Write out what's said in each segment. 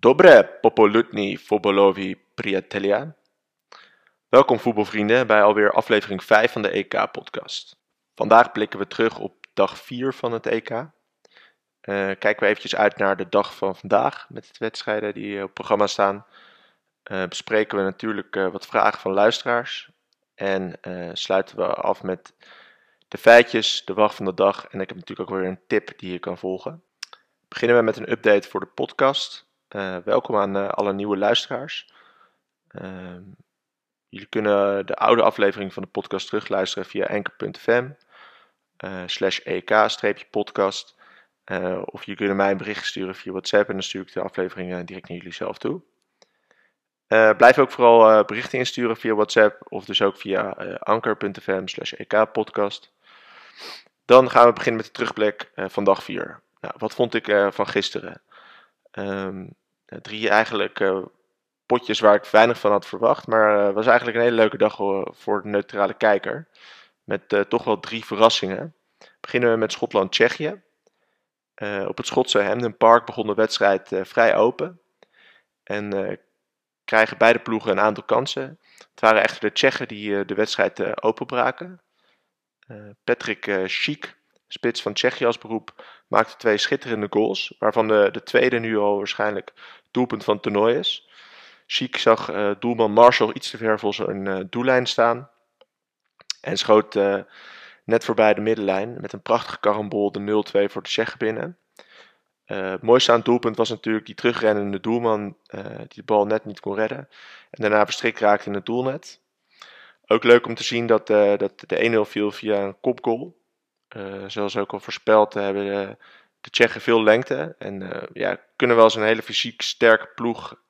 Dobre popolutni futbolovi priatelia. Welkom voetbalvrienden bij alweer aflevering 5 van de EK-podcast. Vandaag blikken we terug op dag 4 van het EK. Uh, kijken we eventjes uit naar de dag van vandaag met de wedstrijden die op programma staan. Uh, bespreken we natuurlijk uh, wat vragen van luisteraars. En sluiten we af met de feitjes, de wacht van de dag. En ik heb natuurlijk ook weer een tip die je kan volgen. Beginnen we met een update voor de podcast. Uh, welkom aan uh, alle nieuwe luisteraars. Uh, jullie kunnen de oude aflevering van de podcast terugluisteren via anchor.fm slash ek-podcast. of jullie kunnen mij een bericht sturen via WhatsApp en dan stuur ik de aflevering direct naar jullie zelf toe. blijf ook vooral berichten insturen via WhatsApp of dus ook via anchor.fm slash ek-podcast. Dan gaan we beginnen met de terugblik van dag 4. Nou, wat vond ik van gisteren? Um, drie eigenlijk uh, potjes waar ik weinig van had verwacht. Maar het uh, was eigenlijk een hele leuke dag voor de neutrale kijker. Met toch wel drie verrassingen. Beginnen we met Schotland-Tsjechië. op het Schotse Hampden Park begon de wedstrijd vrij open. En krijgen beide ploegen een aantal kansen. Het waren echter de Tsjechen die de wedstrijd openbraken. Patrick Schiek spits van Tsjechië als beroep, maakte twee schitterende goals, waarvan de, de tweede nu al waarschijnlijk doelpunt van het toernooi is. Chic zag uh, doelman Marshall iets te ver voor zijn uh, doellijn staan en schoot uh, net voorbij de middenlijn met een prachtige karambol de 0-2 voor de Tsjechen binnen. het mooiste aan het doelpunt was natuurlijk die terugrennende doelman die de bal net niet kon redden en daarna verstrikt raakte in het doelnet. Ook leuk om te zien dat, dat de 1-0 viel via een kopgoal. Uh, zoals ook al voorspeld hebben de, de Tsjechen veel lengte. En uh, ja, kunnen wel eens een hele fysiek sterke ploeg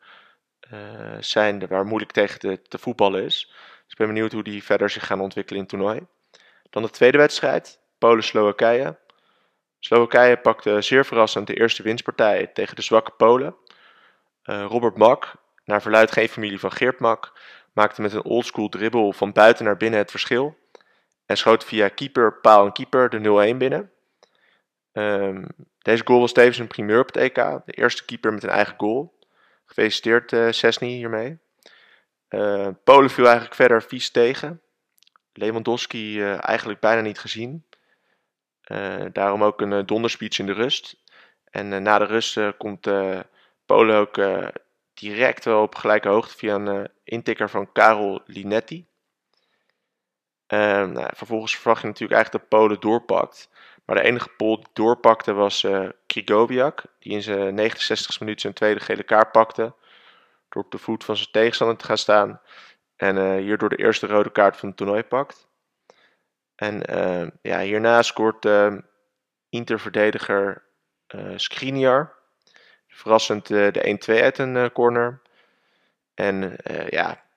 zijn waar moeilijk tegen te, te, voetballen is. Dus ik ben benieuwd hoe die verder zich gaan ontwikkelen in het toernooi. Dan de tweede wedstrijd, Polen-Slowakije. Slowakije pakte zeer verrassend de eerste winstpartij tegen de zwakke Polen. Robert Mak, naar verluid geen familie van Geert Mak, maakte met een oldschool dribbel van buiten naar binnen het verschil en schoot via keeper, paal en keeper de 0-1 binnen. Um, deze goal was tevens een primeur op het EK. De eerste keeper met een eigen goal. Gefeliciteerd uh, Sesny hiermee. Uh, Polen viel eigenlijk verder vies tegen. Lewandowski uh, eigenlijk bijna niet gezien. daarom ook een donderspeech in de rust. En na de rust komt Polen ook direct wel op gelijke hoogte via een intikker van Karol Linetti. Uh, nou, vervolgens verwacht je natuurlijk eigenlijk dat Polen doorpakt. Maar de enige Pool die doorpakte was uh, Krigoviak, die in zijn 69 minuut zijn tweede gele kaart pakte. Door op de voet van zijn tegenstander te gaan staan. En uh, hierdoor de eerste rode kaart van het toernooi pakt. En uh, ja, hierna scoort Inter-verdediger uh, Skriniar. Verrassend de 1-2 uit een corner. En ja,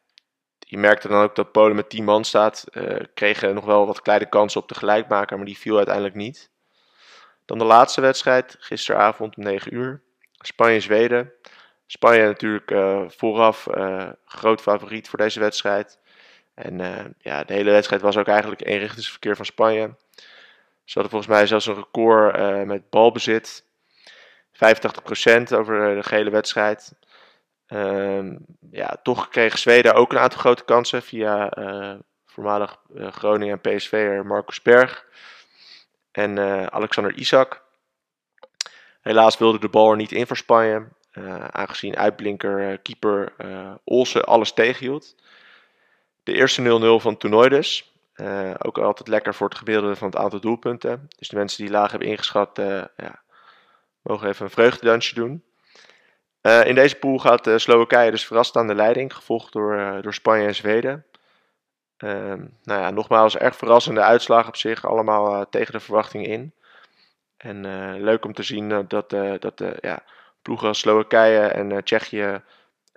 je merkte dan ook dat Polen met 10 man staat. Uh, kregen nog wel wat kleine kansen op de gelijkmaker, maar die viel uiteindelijk niet. Dan de laatste wedstrijd, gisteravond om 9 uur. Spanje-Zweden. Spanje natuurlijk uh, vooraf uh, groot favoriet voor deze wedstrijd. En ja, de hele wedstrijd was ook eigenlijk eenrichtingsverkeer van Spanje. Ze hadden volgens mij zelfs een record met balbezit. 85% over de gehele wedstrijd. Um, ja, toch kreeg Zweden ook een aantal grote kansen via uh, voormalig uh, Groningen en PSV'er Marcus Berg en uh, Alexander Isak. Helaas wilde de bal er niet in voor Spanje, aangezien uitblinker keeper Olsen alles tegenhield. De eerste 0-0 van het toernooi dus. ook altijd lekker voor het gemiddelde van het aantal doelpunten. Dus de mensen die laag hebben ingeschat, ja, mogen even een vreugdedansje doen. Uh, in deze pool gaat uh, Slowakije dus verrast aan de leiding, gevolgd door, uh, door Spanje en Zweden. Ehm, nou ja, nogmaals, erg verrassende uitslagen op zich, allemaal tegen de verwachtingen in. En leuk om te zien dat, dat ja, ploegen als Slowakije en Tsjechië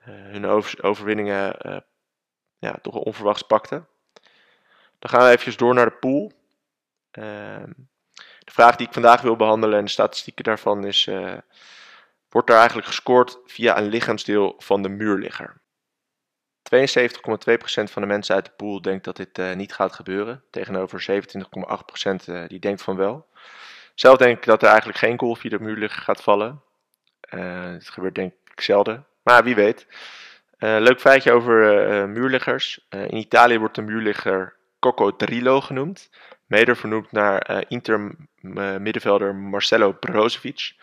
hun over, overwinningen ja, toch onverwachts pakten. Dan gaan we even door naar de pool. Ehm, de vraag die ik vandaag wil behandelen en de statistieken daarvan is wordt er eigenlijk gescoord via een lichaamsdeel van de muurligger. 72,2% van de mensen uit de pool denkt dat dit uh, niet gaat gebeuren, tegenover 27,8% uh, die denkt van wel. Zelf denk ik dat er eigenlijk geen goal via de muurligger gaat vallen. Uh, dit gebeurt denk ik zelden. Maar wie weet. leuk feitje over muurliggers. in Italië wordt de muurligger Coccodrillo genoemd. Mede vernoemd naar Inter middenvelder Marcelo Brozovic.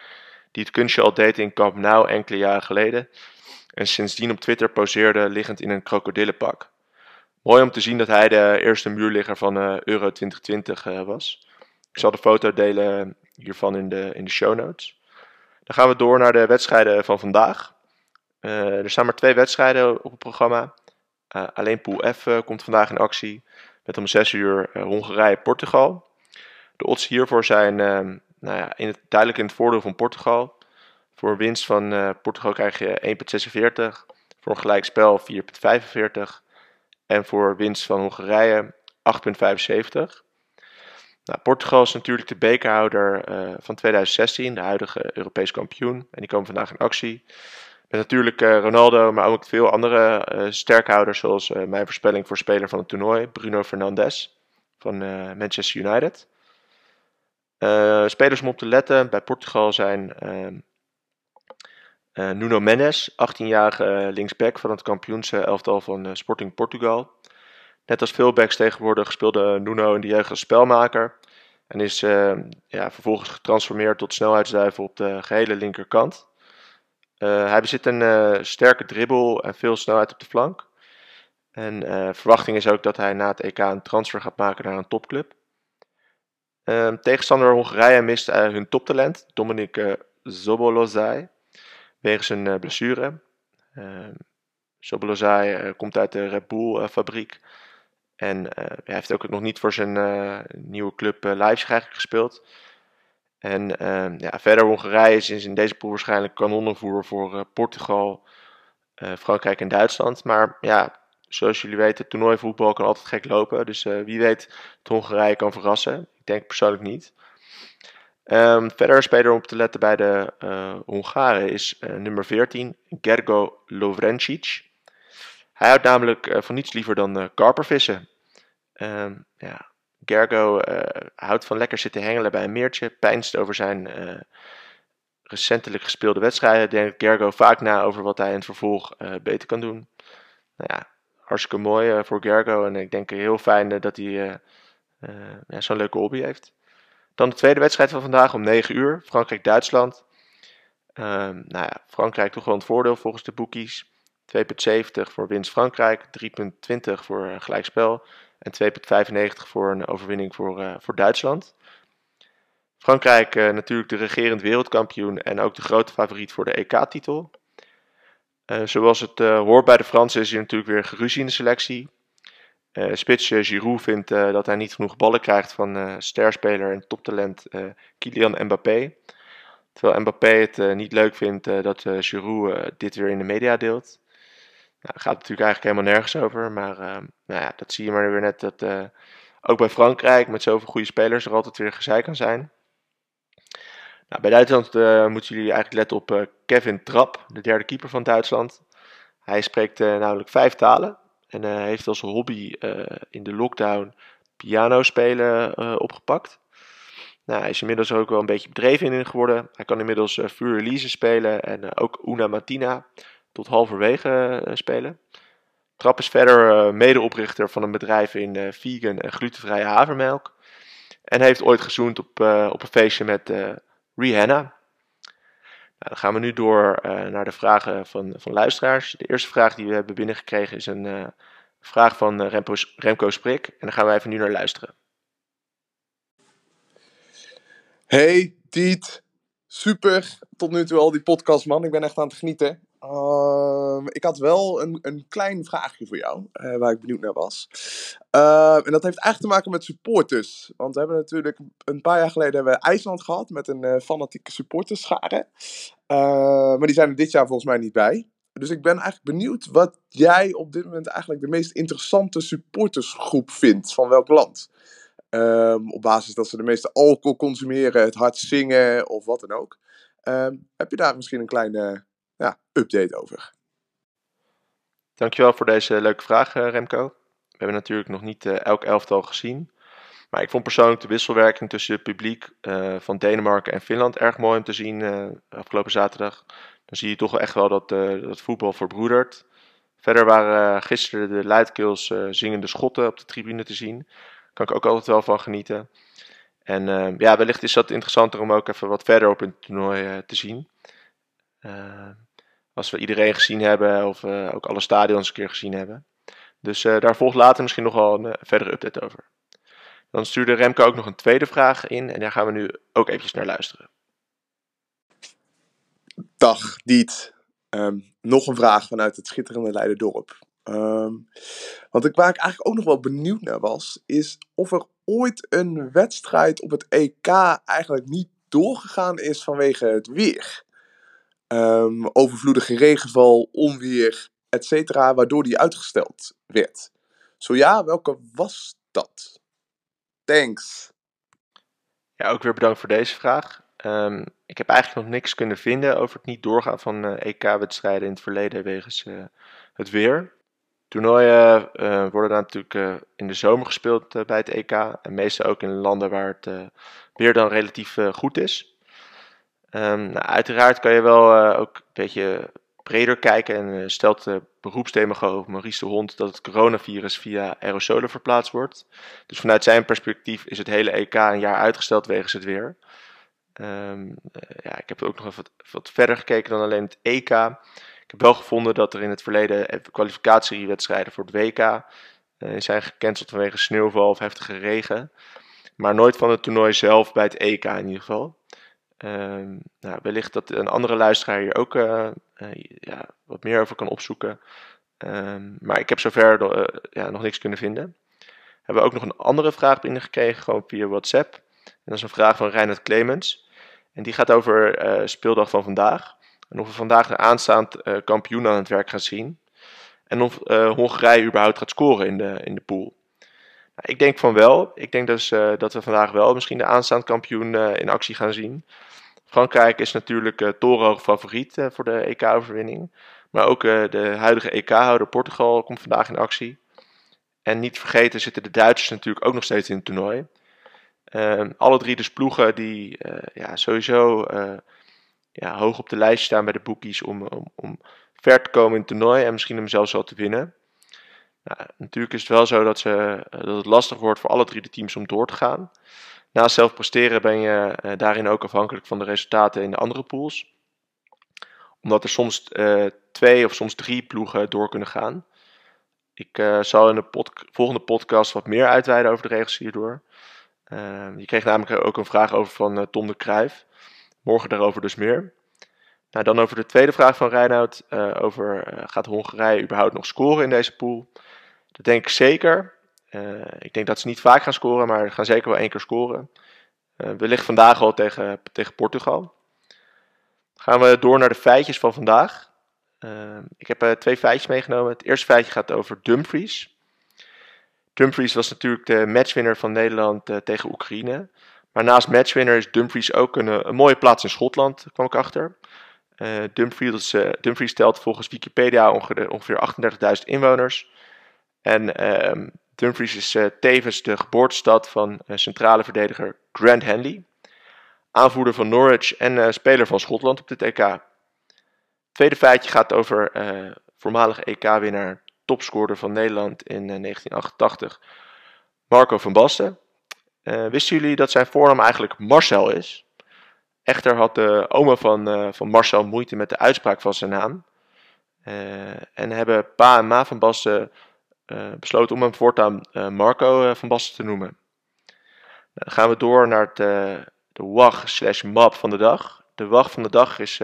Die het kunstje al deed in Camp Nou enkele jaren geleden. En sindsdien op Twitter poseerde liggend in een krokodillenpak. Mooi om te zien dat hij de eerste muurligger van Euro 2020 was. Ik zal de foto delen hiervan in de, in de show notes. Dan gaan we door naar de wedstrijden van vandaag. Uh, er staan maar twee wedstrijden op het programma. Alleen Pool F komt vandaag in actie. Met om 6 uur Hongarije-Portugal. De odds hiervoor zijn nou ja, in het, duidelijk in het voordeel van Portugal. Voor winst van Portugal krijg je 1,46. Voor een gelijkspel 4,45. En voor winst van Hongarije 8,75. Nou, Portugal is natuurlijk de bekerhouder uh, van 2016, de huidige Europees kampioen. En die komen vandaag in actie. Met natuurlijk uh, Ronaldo, maar ook veel andere uh, sterkhouders, zoals mijn voorspelling voor speler van het toernooi, Bruno Fernandes van Manchester United. Spelers om op te letten bij Portugal zijn ehm, Nuno Mendes, 18-jarige linksback van het kampioenselftal van Sporting Portugal. Net als veel backs tegenwoordig speelde Nuno in de jeugd als spelmaker. En is uh, ja, vervolgens getransformeerd tot snelheidsduivel op de gehele linkerkant. Hij bezit een sterke dribbel en veel snelheid op de flank. En verwachting is ook dat hij na het EK een transfer gaat maken naar een topclub. Ehm, tegenstander Hongarije mist hun toptalent, Dominic Zobolozai, wegens een blessure. Ehm, Zobolozai komt uit de Red Bull fabriek en hij heeft ook nog niet voor zijn nieuwe club uh, Leipzig eigenlijk gespeeld. En ehm, ja, verder Hongarije is in deze pool waarschijnlijk kanonnenvoer voor Portugal, Frankrijk en Duitsland. Maar ja, zoals jullie weten, toernooivoetbal kan altijd gek lopen. Dus wie weet dat Hongarije kan verrassen. Ik denk persoonlijk niet. Um, verder speler om op te letten bij de Hongaren is nummer 14, Gergo Lovrencic. Hij houdt namelijk van niets liever dan karpervissen. Um, ja, Gergo houdt van lekker zitten hengelen bij een meertje, pijnst over zijn recentelijk gespeelde wedstrijden. Denkt Gergo vaak na over wat hij in het vervolg beter kan doen. Nou ja, hartstikke mooi voor Gergo en ik denk heel fijn dat hij ja, zo'n leuke hobby heeft. Dan de tweede wedstrijd van vandaag om 9 uur, Frankrijk-Duitsland. Um, nou ja, Frankrijk toch wel een voordeel volgens de bookies. 2,70 voor winst Frankrijk, 3,20 voor een gelijkspel en 2,95 voor een overwinning voor, uh, voor Duitsland. Frankrijk natuurlijk de regerend wereldkampioen en ook de grote favoriet voor de EK-titel. Zoals het hoort bij de Fransen is hier natuurlijk weer geruzie in de selectie. Spits Giroud vindt dat hij niet genoeg ballen krijgt van sterspeler en toptalent Kylian Mbappé. Terwijl Mbappé het niet leuk vindt dat Giroud dit weer in de media deelt. Nou, gaat natuurlijk eigenlijk helemaal nergens over. Maar uh, nou ja, dat zie je maar weer net dat uh, ook bij Frankrijk met zoveel goede spelers er altijd weer gezeik kan zijn. Nou, bij Duitsland uh, moeten jullie eigenlijk letten op Kevin Trapp, de derde keeper van Duitsland. Hij spreekt namelijk vijf talen en heeft als hobby in de lockdown piano spelen opgepakt. Nou, hij is inmiddels ook wel een beetje bedreven in geworden. Hij kan inmiddels uh, Fur Elise spelen en ook Una Mattina tot halverwege spelen. Trap is verder medeoprichter van een bedrijf in vegan en glutenvrije havermelk. En heeft ooit gezoend op, op een feestje met Rihanna. Nou, dan gaan we nu door naar de vragen van, van luisteraars. De eerste vraag die we hebben binnengekregen is een vraag van Remco, Remco Sprik. En daar gaan we even nu naar luisteren. Hey Tiet, super. Tot nu toe al die podcast man. Ik ben echt aan het genieten. Uh, ik had wel een, een klein vraagje voor jou, uh, waar ik benieuwd naar was. Uh, en dat heeft eigenlijk te maken met supporters. Want we hebben natuurlijk een paar jaar geleden hebben we IJsland gehad met een uh, fanatieke supporterschare. maar die zijn er dit jaar volgens mij niet bij. Dus ik ben eigenlijk benieuwd wat jij op dit moment eigenlijk de meest interessante supportersgroep vindt van welk land. Op basis dat ze de meeste alcohol consumeren, het hard zingen of wat dan ook. Heb je daar misschien een kleine ja, update over. Dankjewel voor deze leuke vraag, eh, Remco. We hebben natuurlijk nog niet uh, elk elftal gezien. Maar ik vond persoonlijk de wisselwerking tussen het publiek uh, van Denemarken en Finland erg mooi om te zien uh, afgelopen zaterdag. dan zie je toch echt wel dat, dat voetbal verbroedert. Verder waren gisteren de luidkeels zingende schotten op de tribune te zien. Kan ik ook altijd wel van genieten. En ja, wellicht is dat interessanter om ook even wat verder op het toernooi te zien. Als we iedereen gezien hebben of ook alle stadions een keer gezien hebben. Dus daar volgt later misschien nog wel een verdere update over. Dan stuurde Remke ook nog een tweede vraag in en daar gaan we nu ook eventjes naar luisteren. Dag Diet. Ehm, nog een vraag vanuit het schitterende Leiderdorp. Um, want ik, waar ik eigenlijk ook nog wel benieuwd naar was, is of er ooit een wedstrijd op het EK eigenlijk niet doorgegaan is vanwege het weer. Um, overvloedige regenval, onweer, etc. Waardoor die uitgesteld werd. Zo ja, welke was dat? Thanks. Ja, ook weer bedankt voor deze vraag. Um, ik heb eigenlijk nog niks kunnen vinden over het niet doorgaan van eh, EK-wedstrijden in het verleden wegens uh, het weer. Toernooien uh, worden natuurlijk in de zomer gespeeld bij het EK. En meestal ook in landen waar het weer dan relatief goed is. Um, nou, uiteraard kan je wel ook een beetje breder kijken en stelt de beroepsdemagoog Maurice de Hond dat het coronavirus via aerosolen verplaatst wordt. Dus vanuit zijn perspectief is het hele EK een jaar uitgesteld wegens het weer. Um, ja, ik heb ook nog even wat, verder gekeken dan alleen het EK. Ik heb wel gevonden dat er in het verleden kwalificatiewedstrijden voor het WK zijn gecanceld vanwege sneeuwval of heftige regen. Maar nooit van het toernooi zelf bij het EK in ieder geval. Um, nou, wellicht dat een andere luisteraar hier ook uh, uh, ja, wat meer over kan opzoeken. Um, maar ik heb zover uh, ja, nog niks kunnen vinden. We hebben ook nog een andere vraag binnengekregen, gewoon via WhatsApp. En dat is een vraag van Reinhard Clemens. En die gaat over speeldag van vandaag. En of we vandaag een aanstaand kampioen aan het werk gaan zien. En of Hongarije überhaupt gaat scoren in de, in de pool. Nou, ik denk van wel. Ik denk dus dat we vandaag wel misschien de aanstaand kampioen in actie gaan zien. Frankrijk is natuurlijk uh, torenhoog favoriet voor de EK-overwinning. Maar ook de huidige EK-houder Portugal komt vandaag in actie. En niet vergeten zitten de Duitsers natuurlijk ook nog steeds in het toernooi. Ehm, alle drie dus ploegen die ja, sowieso ja, hoog op de lijst staan bij de bookies om, om, om ver te komen in het toernooi en misschien hem zelfs wel te winnen. Nou, natuurlijk is het wel zo dat, ze, dat het lastig wordt voor alle drie de teams om door te gaan. Naast zelf presteren ben je daarin ook afhankelijk van de resultaten in de andere pools. Omdat er soms twee of soms drie ploegen door kunnen gaan. Ik zal in de volgende podcast wat meer uitweiden over de regels hierdoor. Uh, je kreeg namelijk ook een vraag over van uh, Tom de Kruijf. Morgen daarover dus meer. Nou, dan over de tweede vraag van Reinoud. Over gaat Hongarije überhaupt nog scoren in deze pool? Dat denk ik zeker. Ik denk dat ze niet vaak gaan scoren, maar gaan zeker wel één keer scoren. wellicht vandaag al tegen, tegen Portugal. Gaan we door naar de feitjes van vandaag. Ehm, ik heb twee feitjes meegenomen. Het eerste feitje gaat over Dumfries. Dumfries was natuurlijk de matchwinner van Nederland uh, tegen Oekraïne. Maar naast matchwinner is Dumfries ook een, eh, mooie plaats in Schotland, kwam ik achter. Uh, Dumfries, uh, Dumfries telt volgens Wikipedia ongeveer, ongeveer 38.000 inwoners. En ehm, Dumfries is tevens de geboortestad van centrale verdediger Grant Henley. Aanvoerder van Norwich en speler van Schotland op de EK. tweede feitje gaat over voormalige EK-winnaar topscorer van Nederland in 1988, eh, Marco van Basten. Wisten jullie dat zijn voornaam eigenlijk Marcel is? Echter had de oma van, van Marcel moeite met de uitspraak van zijn naam. en hebben pa en ma van Basten besloten om hem voortaan Marco van Basten te noemen. Nou, dan gaan we door naar het, de WAG slash map van de dag. De WAG van de dag is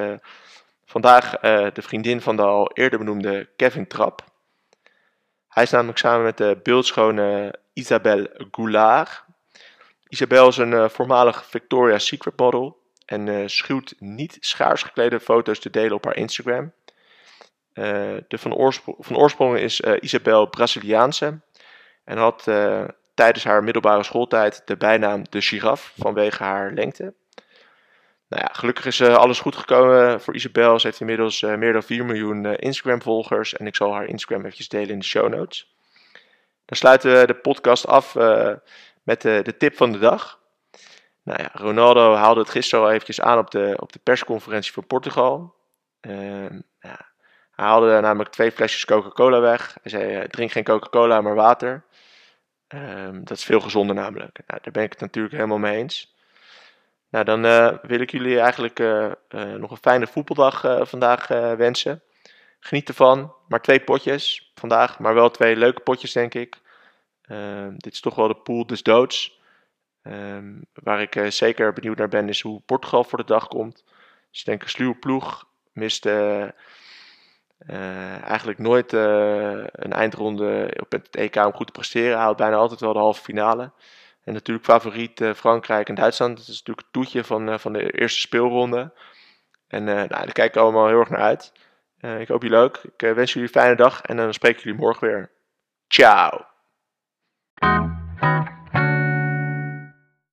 vandaag de vriendin van de al eerder benoemde Kevin Trapp. Hij is namelijk samen met de beeldschone Isabelle Goulard. Isabelle is een voormalig Victoria's Secret model en schuwt niet schaars geklede foto's te delen op haar Instagram. Uh, de van, oorsprong, van oorsprong is Isabelle Braziliaanse en had tijdens haar middelbare schooltijd de bijnaam de giraf vanwege haar lengte. Nou ja, gelukkig is alles goed gekomen voor Isabel. Ze heeft inmiddels meer dan 4 miljoen Instagram-volgers. En ik zal haar Instagram eventjes delen in de show notes. Dan sluiten we de podcast af met de tip van de dag. Nou ja, Ronaldo haalde het gisteren al eventjes aan op de, op de persconferentie van Portugal. Ehm, ja. Hij haalde namelijk twee flesjes Coca-Cola weg. Hij zei, eh, drink geen Coca-Cola, maar water. Ehm, dat is veel gezonder namelijk. Nou, daar ben ik het natuurlijk helemaal mee eens. Nou, dan eh, wil ik jullie eigenlijk eh, nog een fijne voetbaldag vandaag wensen. Geniet ervan. Maar twee potjes vandaag, maar wel twee leuke potjes, denk ik. Ehm, dit is toch wel de pool des doods. Ehm, waar ik zeker benieuwd naar ben, is hoe Portugal voor de dag komt. Dus denk een sluwe ploeg. Mist eh, eigenlijk nooit eh, een eindronde op het EK om goed te presteren. Haalt bijna altijd wel de halve finale. En natuurlijk favoriet eh, Frankrijk en Duitsland. Dat is natuurlijk het toetje van, van de eerste speelronde. En nou, daar kijk ik allemaal heel erg naar uit. Ik hoop jullie ook. Ik wens jullie een fijne dag en dan spreek ik jullie morgen weer. Ciao!